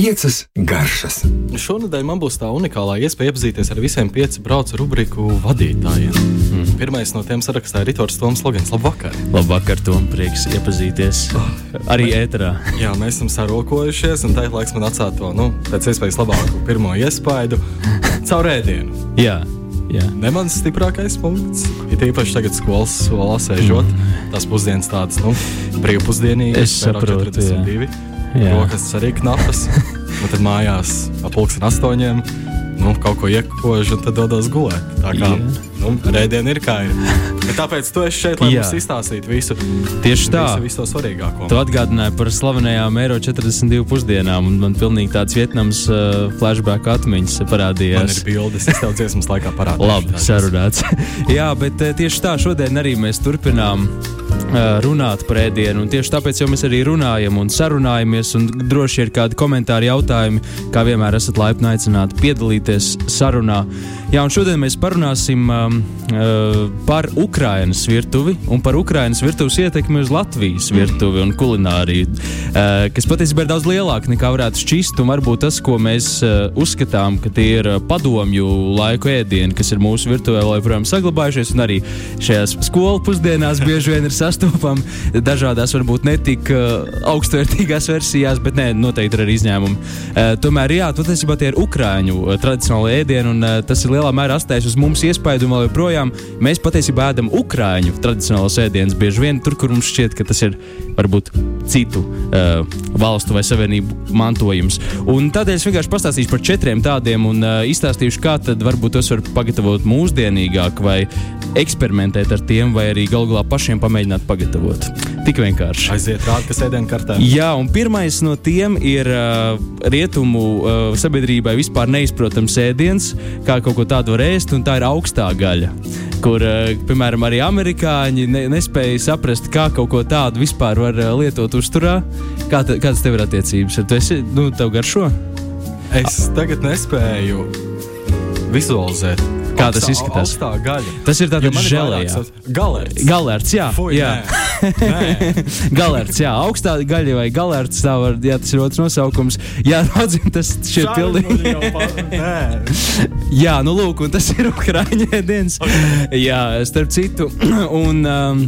Piecas garšas. Šonadēļ man būs tā unikālā iespēja iepazīties ar visiem pieci braucu rubriku vadītājiem. Mm. Pirmais no tiem sarakstā ir Ritors Toms Logans. Labvakar! Labvakar, Tom! Prieks iepazīties. Oh. Arī ēterā. Jā, mēs esam sarokojušies, un tā ir laiks man atstāt to nu, pēc iespējas labāku pirmo iespaidu caur ēdienu. Jā. Jā. Ne mans stiprākais punkts. Ir īpaši tagad skolas solā sēžot. Mm. Tas pusdienas tāds nu, brīvpusdienīgs. Es saprotu, 42. Jā. Jā. Rokas arī knapas. un tad mājās ap pulksten astoņiem nu, kaut ko iekožu un tad dodos gulēt. Tā kā nu, rēdiena ir kā ir. Bet tāpēc tu esi šeit, lai Jā. mums izstāstītu visu. Tieši tā. Visu, visu to svarīgāko. Tu atgādināji par slavenajām Eiro 42 pusdienām, un man pilnīgi tāds Vietnams uh, flashback atmiņas parādījās. Man ir bildes, es tev dziesmas laikā parādīju. Labi, sarunāts. Jā, bet uh, tieši tā šodien arī mēs turpinām runāt par ēdienu. Tieši tāpēc mēs arī runājam un sarunājamies. Un droši ir kādi komentāri, jautājumi, kā vienmēr esat laipni aicināti piedalīties sarunā. Jā, un šodien mēs parunāsim um, par Ukraiņas virtuvi un par Ukraiņas virtuves ietekmi uz Latvijas virtuvi un kulināriju, uh, kas patiesībā ir daudz lielāka nekā varētu šķist. Un varbūt tas, ko mēs uh, uzskatām, ka tie ir padomju laiku ēdieni, kas ir mūsu virtuvē, joprojām saglabājušies, un arī šajās skolu pusdienās bieži vien ir sastopami dažādās, varbūt netik uh, augstvērtīgās versijās, bet nē, noteikti ir arī izņēmumi. Tomēr, jā, patiesībā tie ir Ukrāņu tradicionāli ēdieni, un tas ir lielā mērā atstājis uz mums iespaidu, vēl joprojām mēs patiesībā ēdam Ukrāņu tradicionālos ēdienus bieži vien tur, kur mums šķiet, ka tas ir varbūt citu uh, valstu vai savienību mantojums. Un tādēļ es vienkārši pastāstīšu par četriem tādiem un uh, izstāstīšu, kā tad varbūt tos var pagatavot mūsdienīgāk vai eksperimentēt ar tiem, vai arī galu galā pašiem pamēģināt pagatavot. Tik vienkārši. Aiziet rādi, kas ēdienu kartē. Jā, un pirmais no tiem ir uh, rietumu uh, sabiedrībai vispār neizprotams ēdiens, kā kaut ko tādu var ēst, un tā ir augstā gaļa. Kur, uh, piemēram, arī amerikāņi ne, nespēja saprast, kā kaut ko tādu vispār var uh, lietot uzturā. Kā ta, kādas tev ir attiecības? Tu esi, nu, tev garšo? Es tagad nespēju vizualizēt Kā augstā, tas izskatās? Gaļa. Tas ir tāds žēlējs. Galerts. Galerts, jā. Fui, jā. galerts, jā. Augstā gaļa vai galerts, tā var, jā, tas ir otrs nosaukums. Jā, raudzim, tas šķiet pilnīgi. jā, nu lūk, un tas ir Ukraiņa dienas. Okay. Jā, starp citu. un, um,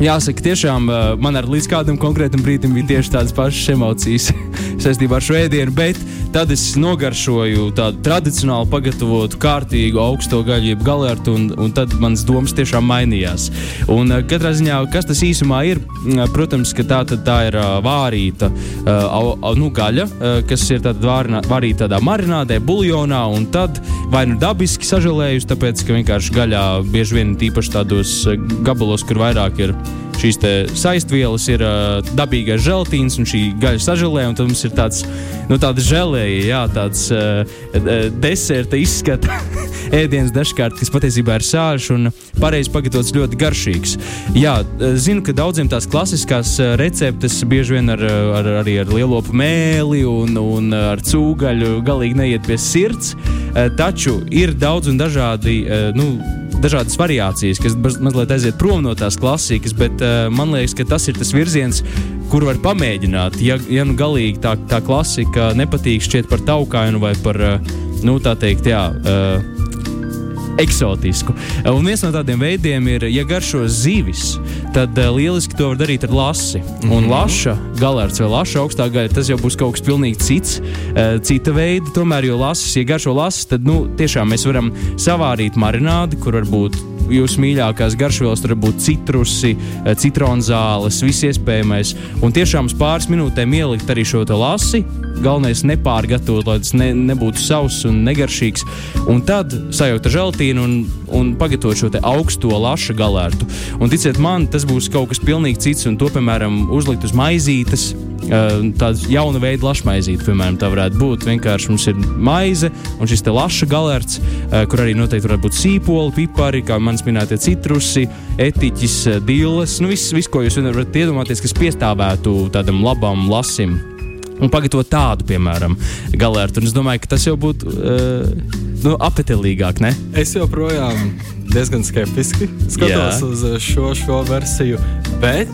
Jāsaka, tiešām man ar līdz kādam konkrētam brīdim bija tieši tādas pašas emocijas saistībā ar šo ēdienu, bet tad es nogaršoju tādu tradicionāli pagatavotu, kārtīgu augsto gaļu, jeb galertu, un, un tad manas domas tiešām mainījās. Un katrā ziņā, kas tas īsumā ir, protams, ka tā, tā ir vārīta nu, gaļa, kas ir vārina, vārīta tādā marinādē, buļļonā, un tad vai nu dabiski sažēlējusi, tāpēc ka vienkārši gaļā bieži vien tīpaši tādos gabalos, kur vairāk ir šīs saistvielas ir uh, dabīgais želatīns un šī gaļa sažēlē. Tad mums ir tāds nu, žēlēji, jā, tāds uh, deserta izskata ēdiens dažkārt, kas patiesībā ir sāļš un pareizi pagatavots ļoti garšīgs. Jā, zinu, ka daudziem tās klasiskās receptes bieži vien ar, ar, arī ar lielopu mēli un, un ar cūgaļu galīgi neiet pie sirds, taču ir daudz un dažādi. Nu, dažādas variācijas, kas mazliet aiziet prom no tās klasikas, bet uh, man liekas, ka tas ir tas virziens, kur var pamēģināt. Ja, ja nu galīgi tā, tā klasika nepatīk šķiet par taukainu vai par, uh, nu tā teikt, jā. Uh, eksotisku. Un viens no tādiem veidiem ir, ja garšo zivis, tad uh, lieliski to var darīt ar lasi. Mm -hmm. Un mhm. laša, galērts vai laša augstā gaļa, tas jau būs kaut kas pilnīgi cits, uh, cita veida. Tomēr, jo lasis, ja garšo lasis, tad nu, tiešām mēs varam savārīt marinādi, kur varbūt jūsu mīļākās garšvielas, tur var būt citrusi, eh, citronzāles, viss iespējamais. Un tiešām uz pāris minūtēm ielikt arī šo lasi. Galvenais nepārgatavot, lai tas ne, nebūtu sauss un negaršīgs. Un tad sajaukt ar želatīnu un, un pagatavot šo augsto laša galērtu. Un ticiet man, tas būs kaut kas pilnīgi cits. Un to, piemēram, uzlikt uz maizītes tāda jauna veida lašmaizīte, piemēram, tā varētu būt. Vienkārši mums ir maize un šis te laša galerts, kur arī noteikti varētu būt sīpoli, pipari, kā manis minētie citrusi, etiķis, dīles. Nu, viss, vis, ko jūs varat iedomāties, kas piestāvētu tādam labam lasim. Un pagatavot tādu, piemēram, galērtu. Un es domāju, ka tas jau būtu uh, nu, apetītīgāk, ne? Es joprojām diezgan skeptiski skatos Jā. uz šo, šo versiju, bet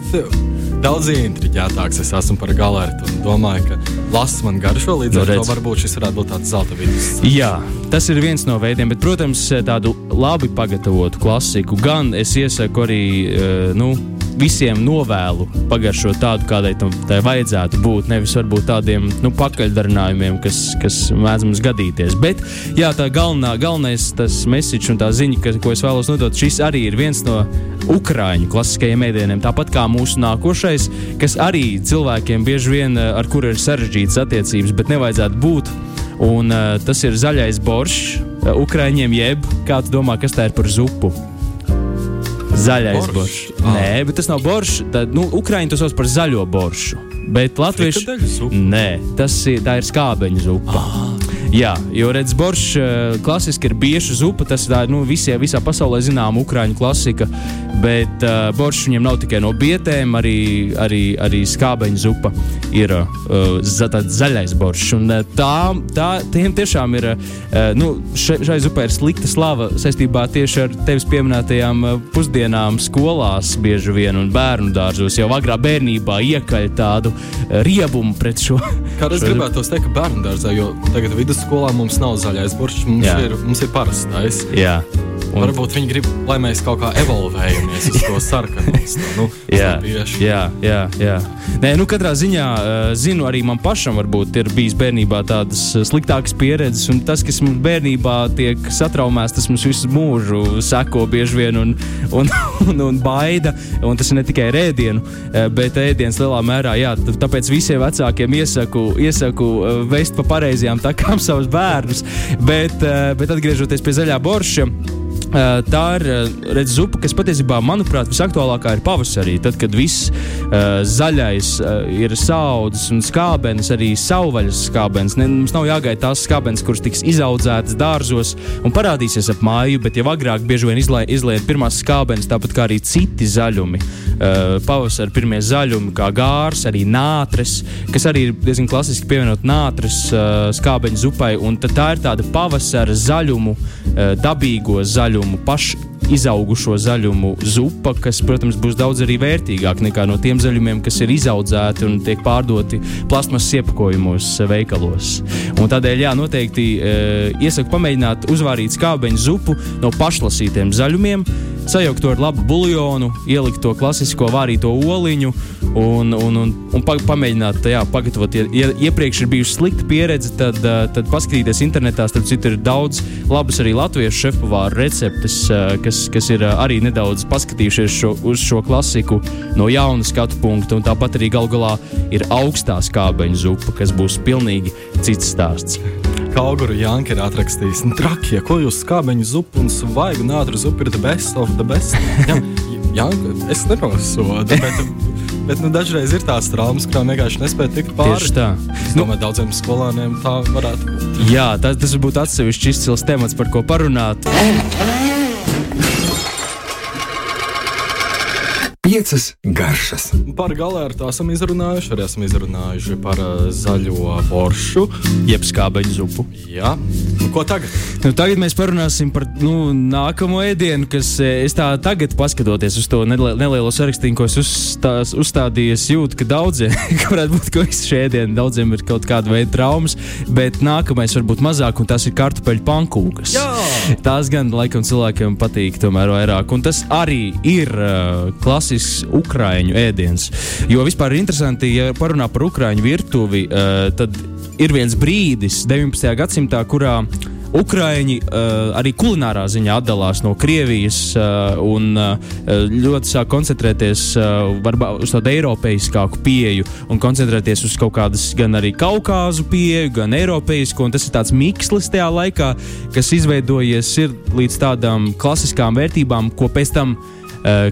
daudz intriģētāks es esmu par galertu un domāju, ka lasu man garšo līdz no, ar redz. to varbūt šis varētu būt tāds zelta vidus. Jā, tas ir viens no veidiem, bet, protams, tādu labi pagatavotu klasiku gan es iesaku arī, nu, visiem novēlu pagaršot tādu, kādai tam vajadzētu būt. Nevis varbūt tādiem nu, pakaļdarinājumiem, kas, kas mēdz mums gadīties. Bet jā, tā galvenā, galvenais tas message un tā ziņa, ka, ko es vēlos nodot, šis arī ir viens no ukrāņu klasiskajiem ēdieniem. Tāpat kā mūsu nākošais, kas arī cilvēkiem bieži vien ar kuru ir sarežģītas attiecības, bet nevajadzētu būt. Un, uh, tas ir zaļais boršs, uh, ukrāņiem, jeb kā tu domā, kas tā ir par zupu? Zaļais boršs. Ah. Nē, bet tas nav boršs. Tad, nu, Ukrāņi to sauc par zaļo boršu. Bet latvieši. Nē, tas ir, ir skābeņu zupa. Ah. Jā, jo redz, boršs eh, klasiski ir bieža zupa. Tas ir nu, visiem, visā pasaulē zināma ukrāņu klasika. Bet uh, boršs viņam nav tikai no bietēm, arī, arī, arī skābeņa zupa ir uh, za, zaļais boršs. Un, uh, tā, tā tiem tiešām ir, uh, nu, še, šai zupai ir slikta slava saistībā tieši ar tevis pieminētajām uh, pusdienām skolās bieži vien un bērnu dārzos. Jau agrā bērnībā iekaļ tādu riebumu pret šo. Kā es gribētu teikt, bērnu dārzā, jo tagad vidus vidusskolā mums nav zaļais burbuļs, mums, ir, mums ir parastais. Jā. Un... Varbūt viņi grib, lai mēs kaut kā evolvējamies uz to sarkanu. Nu, jā, jā, jā, jā. Nē, nu, katrā ziņā uh, zinu, arī man pašam varbūt ir bijis bērnībā tādas sliktākas pieredzes, un tas, kas mums bērnībā tiek satraumēts, tas mums visu mūžu seko bieži vien un, un, un, un baida. Un tas ir ne tikai ēdienu, bet ēdienas lielā mērā. Jā, tāpēc visiem vecākiem iesaku, iesaku vest pa pareizajām takām savus bērnus. Bet, bet atgriežoties pie zaļā borša. Tā ir redz, zupa, kas patiesībā, manuprāt, visaktuālākā ir pavasarī. Tad, kad viss uh, zaļais uh, ir saudzes un skābenes, arī savvaļas skābenes. Ne, mums nav jāgaida tās skābenes, kuras tiks izaudzētas dārzos un parādīsies ap māju, bet jau agrāk bieži vien izliet pirmās skābenes, tāpat kā arī citi zaļumi. Uh, pavasarī pirmie zaļumi, kā gārs, arī nātres, kas arī ir diezgan klasiski pievienot nātres uh, skābeņu zupai. Tā ir tāda pavasara zaļumu, uh, dabīgo zaļumu zaļumu, pašu izaugušo zaļumu zupa, kas, protams, būs daudz arī vērtīgāk nekā no tiem zaļumiem, kas ir izaudzēti un tiek pārdoti plasmas iepakojumos veikalos. Un tādēļ, jā, noteikti e, iesaku pamēģināt uzvārīt skābeņu zupu no pašlasītiem zaļumiem sajaukt to ar labu buļļonu, ielikt to klasisko vārīto oliņu un, un, un, un pa, pamēģināt jā, pagatavot. Ja iepriekš ir bijusi slikta pieredze, tad, tad paskatīties internetā. Starp citu, ir daudz labas arī latviešu šefpavāru receptes, kas, kas ir arī nedaudz paskatījušies šo, uz šo klasiku no jauna skatu punkta. Tāpat arī gal galā ir augstā skābeņu zupa, kas būs pilnīgi cits stāsts. Kauguru Janka ir atrakstījis, nu, trakie, ko jūs skābeņu zupu un svaigu nātru zupu ir the best of the best. Jā, Janka, es nenosodu, bet, bet nu, dažreiz ir tās traumas, kurām vienkārši nespēja tikt pāri. Tieši tā. Es domāju, nu, daudziem skolāniem tā varētu būt. Jā, tas, tas būtu atsevišķs izcils temats, par ko parunāt. Piecas garšas. Par galērtu esam izrunājuši, arī esam izrunājuši par uh, zaļo boršu, jeb skābeņu zupu. Jā, nu, ko tagad? Nu, tagad mēs parunāsim par nu, nākamo ēdienu, kas eh, es tā tagad, paskatoties uz to nelielo sarakstu, ko es uzstās, uzstādīju, es jūtu, ka daudziem, ka varētu būt, ka visi šie ēdieni daudziem ir kaut kāda veida traumas, bet nākamais varbūt mazāk, un tas ir kartupeļu pankūkas. Jā! Tās gan laikam cilvēkiem patīk tomēr vairāk, un tas arī ir uh, klasisks klasisks ukrāņu ēdiens. Jo vispār ir interesanti, ja parunā par ukrāņu virtuvi, uh, tad ir viens brīdis 19. gadsimtā, kurā Ukrāņi uh, arī kulinārā ziņā atdalās no Krievijas uh, un uh, ļoti sāk koncentrēties uh, uz tādu eiropeiskāku pieeju un koncentrēties uz kaut kādas gan arī kaukāzu pieeju, gan eiropeisku. Tas ir tāds mikslis tajā laikā, kas izveidojies līdz tādām klasiskām vērtībām, ko pēc tam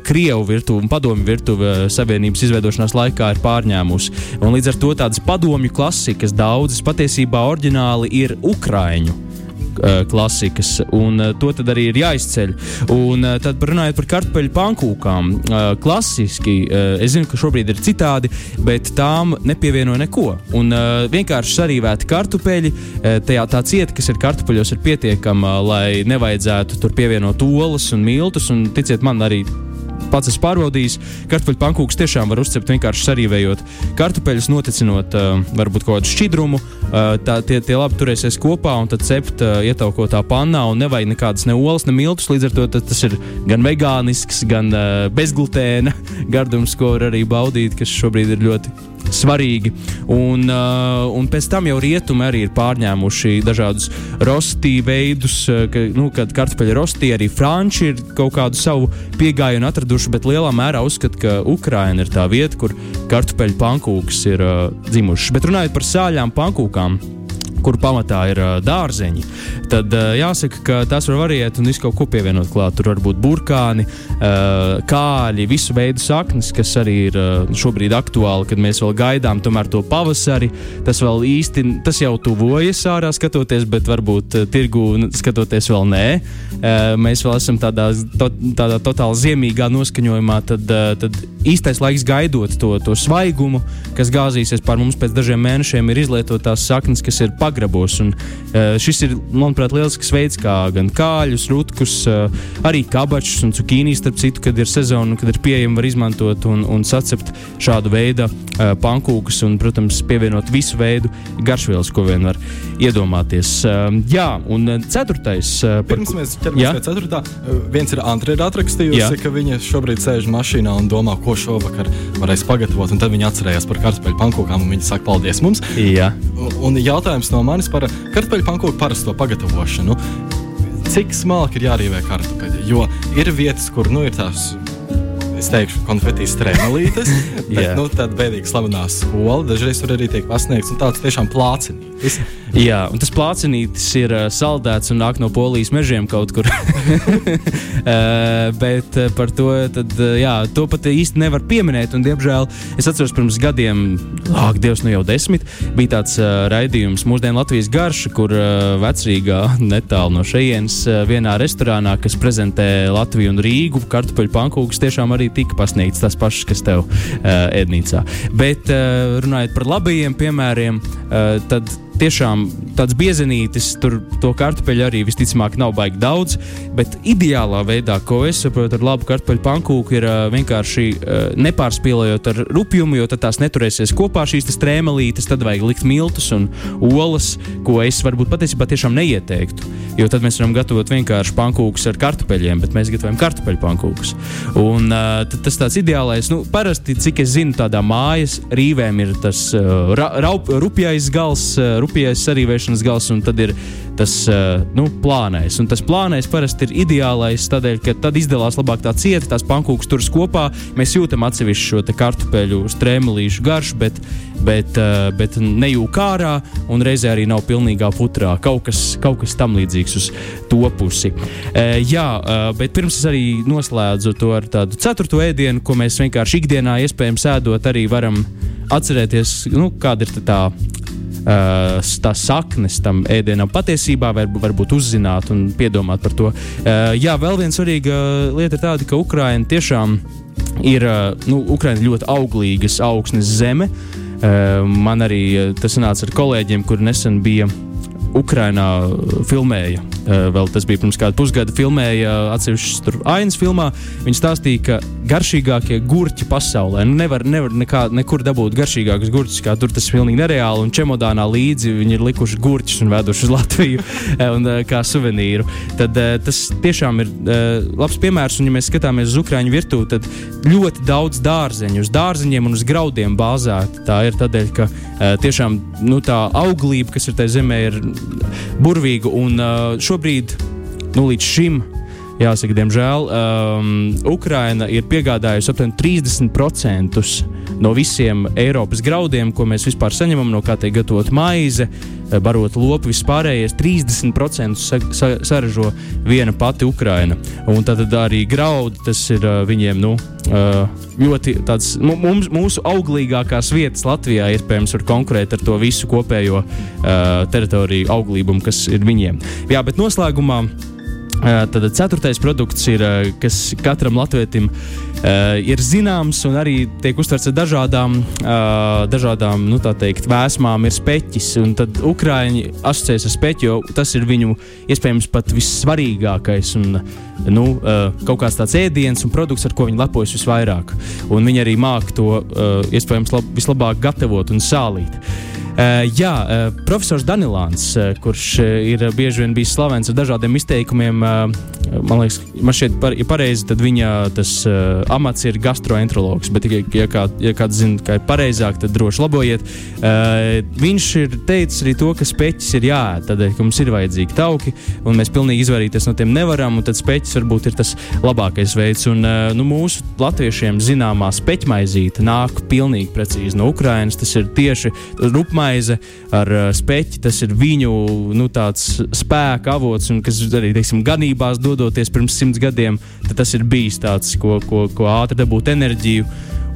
Krievu virtuve un padomju virtuve uh, Savienības izveidošanās laikā ir pārņēmusi. Un līdz ar to tādas padomju klasikas daudzas patiesībā oriģināli ir Ukrāņu uh, klasikas, un to arī ir jāizceļ. Un tad runājot par kartupeļu pankūkām, klasiski, es zinu, ka šobrīd ir citādi, bet tām nepievieno neko. Un vienkārši sarīvēti kartupeļi, tajā tā cieta, kas ir kartupeļos, ir pietiekama, lai nevajadzētu tur pievienot olas un miltus, un ticiet man, arī pats esmu pārbaudījis. Kartupeļu pankūks tiešām var uzcept vienkārši sarīvējot kartupeļus, noticinot uh, varbūt kaut kādu šķidrumu. Uh, tā, tie, tie labi turēsies kopā un tad cept uh, ietaukotā pannā un nevajag nekādas ne olas, ne miltus. Līdz ar to tas ir gan vegānisks, gan uh, bezglutēna gardums, ko var arī baudīt, kas šobrīd ir ļoti svarīgi. Un, uh, un pēc tam jau rietumi arī ir pārņēmuši dažādus rostī veidus, uh, ka, nu, kad kartupeļu rostī arī franči ir kaut kādu savu piegājienu atraduši, bet lielā mērā uzskata, ka Ukraina ir tā vieta, kur kartupeļu pankūks ir uh, dzimušas. Bet runājot par sāļām pankūkām kur pamatā ir uh, dārzeņi, tad uh, jāsaka, ka tās var variēt un visu kaut ko pievienot klāt. Tur var būt burkāni, uh, kāļi, visu veidu saknes, kas arī ir uh, šobrīd aktuāli, kad mēs vēl gaidām to pavasari. Tas vēl īsti, tas jau tuvojas ārā skatoties, bet varbūt uh, tirgu skatoties vēl nē. Uh, mēs vēl esam tādā, to, tādā totāli ziemīgā noskaņojumā, tad, uh, tad īstais laiks gaidot to, to svaigumu, kas gāzīsies pār mums pēc dažiem mēnešiem, ir izlietotās saknes, kas ir pagrabos. Un, uh, šis ir, manuprāt, lielisks veids, kā gan kāļus, rutkus, uh, arī kabačus un cukīnijas, starp citu, kad ir sezona, kad ir pieejama, var izmantot un, un sacept šādu veidu uh, pankūkus un, protams, pievienot visu veidu garšvielas, ko vien var iedomāties. Uh, jā, un ceturtais. Uh, Pirms par... mēs ķeramies pie ceturtā, viens ir Antrēda atrakstījusi, ka viņa šobrīd sēž mašīnā un domā, ko šovakar varēs pagatavot, un tad viņa atcerējās par kartupeļu pankūkām, un viņa saka paldies mums. Jā. Un jautājums no manis par kartupeļu pankūku parasto pagatavošanu. Cik smalki ir jārīvē kartupeļi? Jo ir vietas, kur nu, ir tās es teikšu, konfetīs trēmelītes, bet yeah. nu, tāda bēdīga slavenā skola dažreiz tur arī tiek pasniegts un tāds tiešām plācinītis. Jā, un tas plācinītis ir uh, saldēts un nāk no polijas mežiem kaut kur. uh, bet uh, par to, tad, uh, jā, to pat īsti nevar pieminēt. Un, diemžēl es atceros, pirms gadiem, ak, Dievs, nu jau desmit, bija tāds uh, raidījums mūsdienu Latvijas garša, kur uh, vecrīgā netālu no šejienes uh, vienā restorānā, kas prezentē Latviju un Rīgu, kartupeļu pankūkus, tiešām arī tika pasniegts tas pašs, kas tev uh, ēdnīcā. Bet uh, runājot par labajiem piemēriem, uh, tad tiešām tāds biezenītis, tur to kartupeļu arī visticamāk nav baigi daudz, bet ideālā veidā, ko es saprotu ar labu kartupeļu pankūku, ir uh, vienkārši uh, nepārspīlējot ar rupjumu, jo tad tās neturēsies kopā šīs strēmelītes, tad vajag likt miltus un olas, ko es varbūt patiesībā tiešām neieteiktu. Jo tad mēs varam gatavot vienkārši pankūkus ar kartupeļiem, bet mēs gatavojam kartupeļu pankūkus. Un uh, tas tāds ideālais, nu, parasti, cik es zinu, tādā mājas rīvēm ir tas uh, ra, raup, rupjais gals. Uh, rupjais sarīvēšanas gals, un tad ir tas uh, nu, plānais. Un tas plānais parasti ir ideālais, tādēļ, ka tad izdalās labāk tā cieta, tās pankūkas turas kopā. Mēs jūtam atsevišķu šo kartupeļu strēmelīšu garšu, bet, bet, uh, bet nejūk ārā, un reizē arī nav pilnīgā putrā. Kaut kas, kaut kas tam līdzīgs uz to pusi. Uh, jā, bet pirms es arī noslēdzu to ar tādu ceturto ēdienu, ko mēs vienkārši ikdienā iespējams ēdot, arī varam atcerēties, nu, kāda ir tā uh, tās saknes tam ēdienam patiesībā var, varbūt uzzināt un piedomāt par to. Uh, jā, vēl viena svarīga lieta ir tāda, ka Ukraina tiešām ir uh, nu, Ukraina ļoti auglīgas augsnes zeme. Man arī tas nāca ar kolēģiem, kur nesen bija Ukrainā filmēja Eh, vēl tas bija pirms kāda pusgada, filmēja atsevišķas ainas filmā. Viņi stāstīja, ka garšīgākie gurķi pasaulē nu, nevar, nevar nekā, nekur dabūt garšīgākus gurķus, kā tur tas ir pilnīgi nereāli. Un čemodānā līdzi viņi ir likuši gurķus un veduši uz Latviju eh, un, eh, kā suvenīru. Tad tas tiešām ir labs piemērs. Un, ja mēs skatāmies uz Ukrāņu virtuvi, tad ļoti daudz dārzeņu, uz dārzeņiem un uz graudiem bāzēta. Tā ir tādēļ, ka tiešām nu, tā auglība, kas ir tajā zemē, ir burvīga. Un, šo šobrīd, nu, līdz šim, jāsaka, diemžēl, um, Ukraina ir piegādājusi aptuveni 30% no visiem Eiropas graudiem, ko mēs vispār saņemam, no kā tiek gatavot maize, barot lopu, vispārējais 30% sa sa saražo viena pati Ukraina. Un tad arī graudi, tas ir uh, viņiem, nu, uh, ļoti tāds, mums, mūsu auglīgākās vietas Latvijā iespējams var konkurēt ar to visu kopējo uh, teritoriju auglībumu, kas ir viņiem. Jā, bet noslēgumā Tad ceturtais produkts ir, kas katram latvietim ir zināms un arī tiek uztverts ar dažādām, dažādām nu, teikt, vēsmām, ir speķis. Tad Ukrāņi asociēs ar speķi, jo tas ir viņu iespējams pat vissvarīgākais un nu, kaut kāds tāds ēdiens un produkts, ar ko viņi lepojas visvairāk. Un viņi arī māca to iespējams lab, vislabāk gatavot un sālīt. Uh, jā, uh, profesors Danilāns, uh, kurš uh, ir bieži vien bijis slavens ar dažādiem izteikumiem, uh, man liekas, man šķiet, par, ja pareizi, tad viņa tas uh, amats ir gastroenterologs. Bet, ja, ja, kā, ja kāds zina, ka ir pareizāk, tad droši labojiet. Uh, viņš ir teicis arī to, ka speķis ir jāēd, tādēļ, ka mums ir vajadzīgi tauki, un mēs pilnīgi izvairīties no tiem nevaram, un tad speķis varbūt ir tas labākais veids. Un, uh, nu, mūsu latviešiem zināmā speķmaizīte nāk pilnīgi precīzi no Ukrainas. Tas ir tieši rupmaizīte maize ar uh, speķi. Tas ir viņu nu, spēka avots, un kas arī teiksim, ganībās dodoties pirms simts gadiem, tas ir bijis tāds, ko, ko, ko ātri dabūt enerģiju.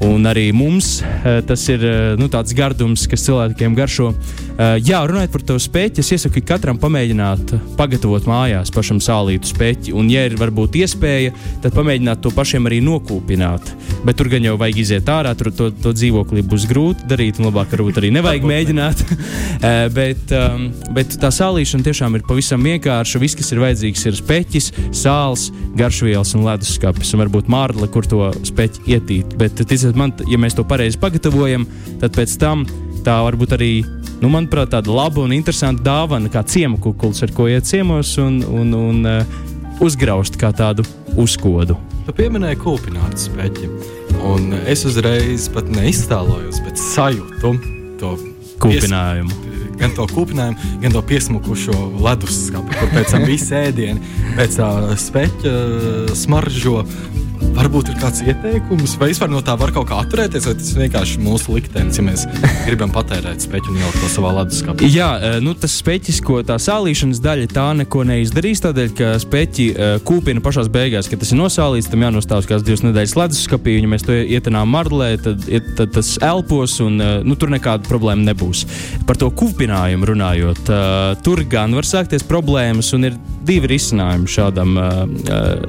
Un arī mums uh, tas ir uh, nu, tāds gardums, kas cilvēkiem garšo. Uh, jā, runājot par to spēķi, es iesaku katram pamēģināt pagatavot mājās pašam sālītu spēķi. Un, ja ir varbūt iespēja, tad pamēģināt to pašiem arī nokūpināt. Bet tur gan jau vajag iziet ārā, tur to, to dzīvoklī būs grūti darīt, un labāk varbūt arī nevajag mēģināt. bet, um, bet tā sālīšana tiešām ir pavisam vienkārša. Viss, kas ir vajadzīgs, ir spēķis, sāls, garšvielas un leduskapis, un varbūt mārle, kur to spēķi ietīt. Bet, tic, ticiet man, ja mēs to pareizi pagatavojam, tad pēc tam tā var būt arī, nu, manuprāt, tāda laba un interesanta dāvana, kā ciemu kukulis, ar ko iet ciemos un, un, un uh, uzgraust kā tādu uzkodu. Tu pieminēji kūpinātu speķi, un es uzreiz pat neiztēlojos, bet sajūtu to kūpinājumu. Pies gan to kūpinājumu, gan to piesmukušo leduskapi, kur pēc tam viss ēdiens, pēc tā speķa smaržo Varbūt ir kāds ieteikums, vai vispār no tā var kaut kā atturēties, vai tas vienkārši mūsu liktenis, ja mēs gribam patērēt speķu un ielikt to savā leduskapī. Jā, e, nu tas speķis, ko tā sālīšanas daļa tā neko neizdarīs, tādēļ, ka speķi e, kūpina pašā beigās, kad tas ir nosālīts, tam jānostāv kāds divas nedēļas leduskapī, un ja mēs to ietenām marlē, tad, tad tas elpos un e, nu, tur nekāda problēma nebūs. Par to kūpinājumu runājot, tur gan var sākties problēmas un ir divi risinājumi šādam,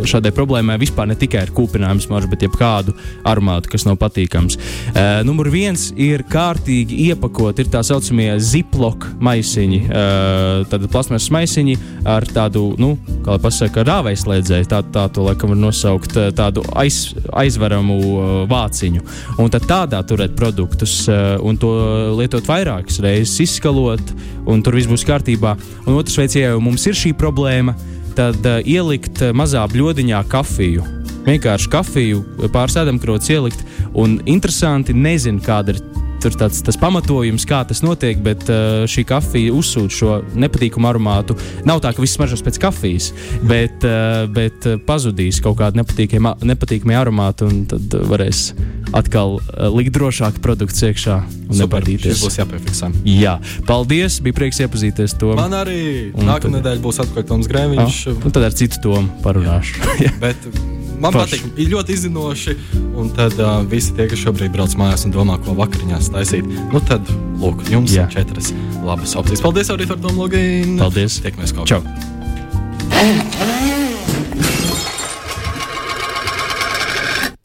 šādai problēmai. Vispār ne tikai ar kūpinājumu smaržu, bet jebkādu aromātu, kas nav patīkams. Uh, numur viens ir kārtīgi iepakot, ir tā saucamie ziplok maisiņi, uh, tādi plasmasas maisiņi ar tādu, nu, kā lai pasaka, rāvējslēdzēju, tā, tā to laikam var nosaukt, tādu aiz, aizveramu uh, vāciņu. Un tad tādā turēt produktus uh, un to lietot vairākas reizes, izskalot, un tur viss būs kārtībā. Un otrs veids, ja jau mums ir šī problēma, tad uh, ielikt mazā bļodiņā kafiju vienkārši kafiju pāris ēdamkrots ielikt. Un interesanti, nezinu, kāda ir tur tāds, tas pamatojums, kā tas notiek, bet uh, šī kafija uzsūta šo nepatīkamu aromātu. Nav tā, ka viss smaržos pēc kafijas, bet, uh, bet uh, pazudīs kaut kāda nepatīkama aromāta, un tad varēs atkal uh, likt drošāk produkts iekšā un nebaidīties. Tas būs jāpiefiksē. Jā, paldies, bija prieks iepazīties to. Man arī nākamā nedēļa būs atpakaļ Toms Grēviņš. Ah, un tad ar citu tomu parunāšu. bet man Forši. patīk, ir ļoti izzinoši. Un tad uh, visi tie, kas šobrīd brauc mājās un domā, ko vakariņās taisīt, nu tad, lūk, jums ir četras labas opcijas. Paldies, arī par Tomu Logīnu. Paldies. Tiekamies kaut kā.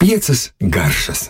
Piecas garšas.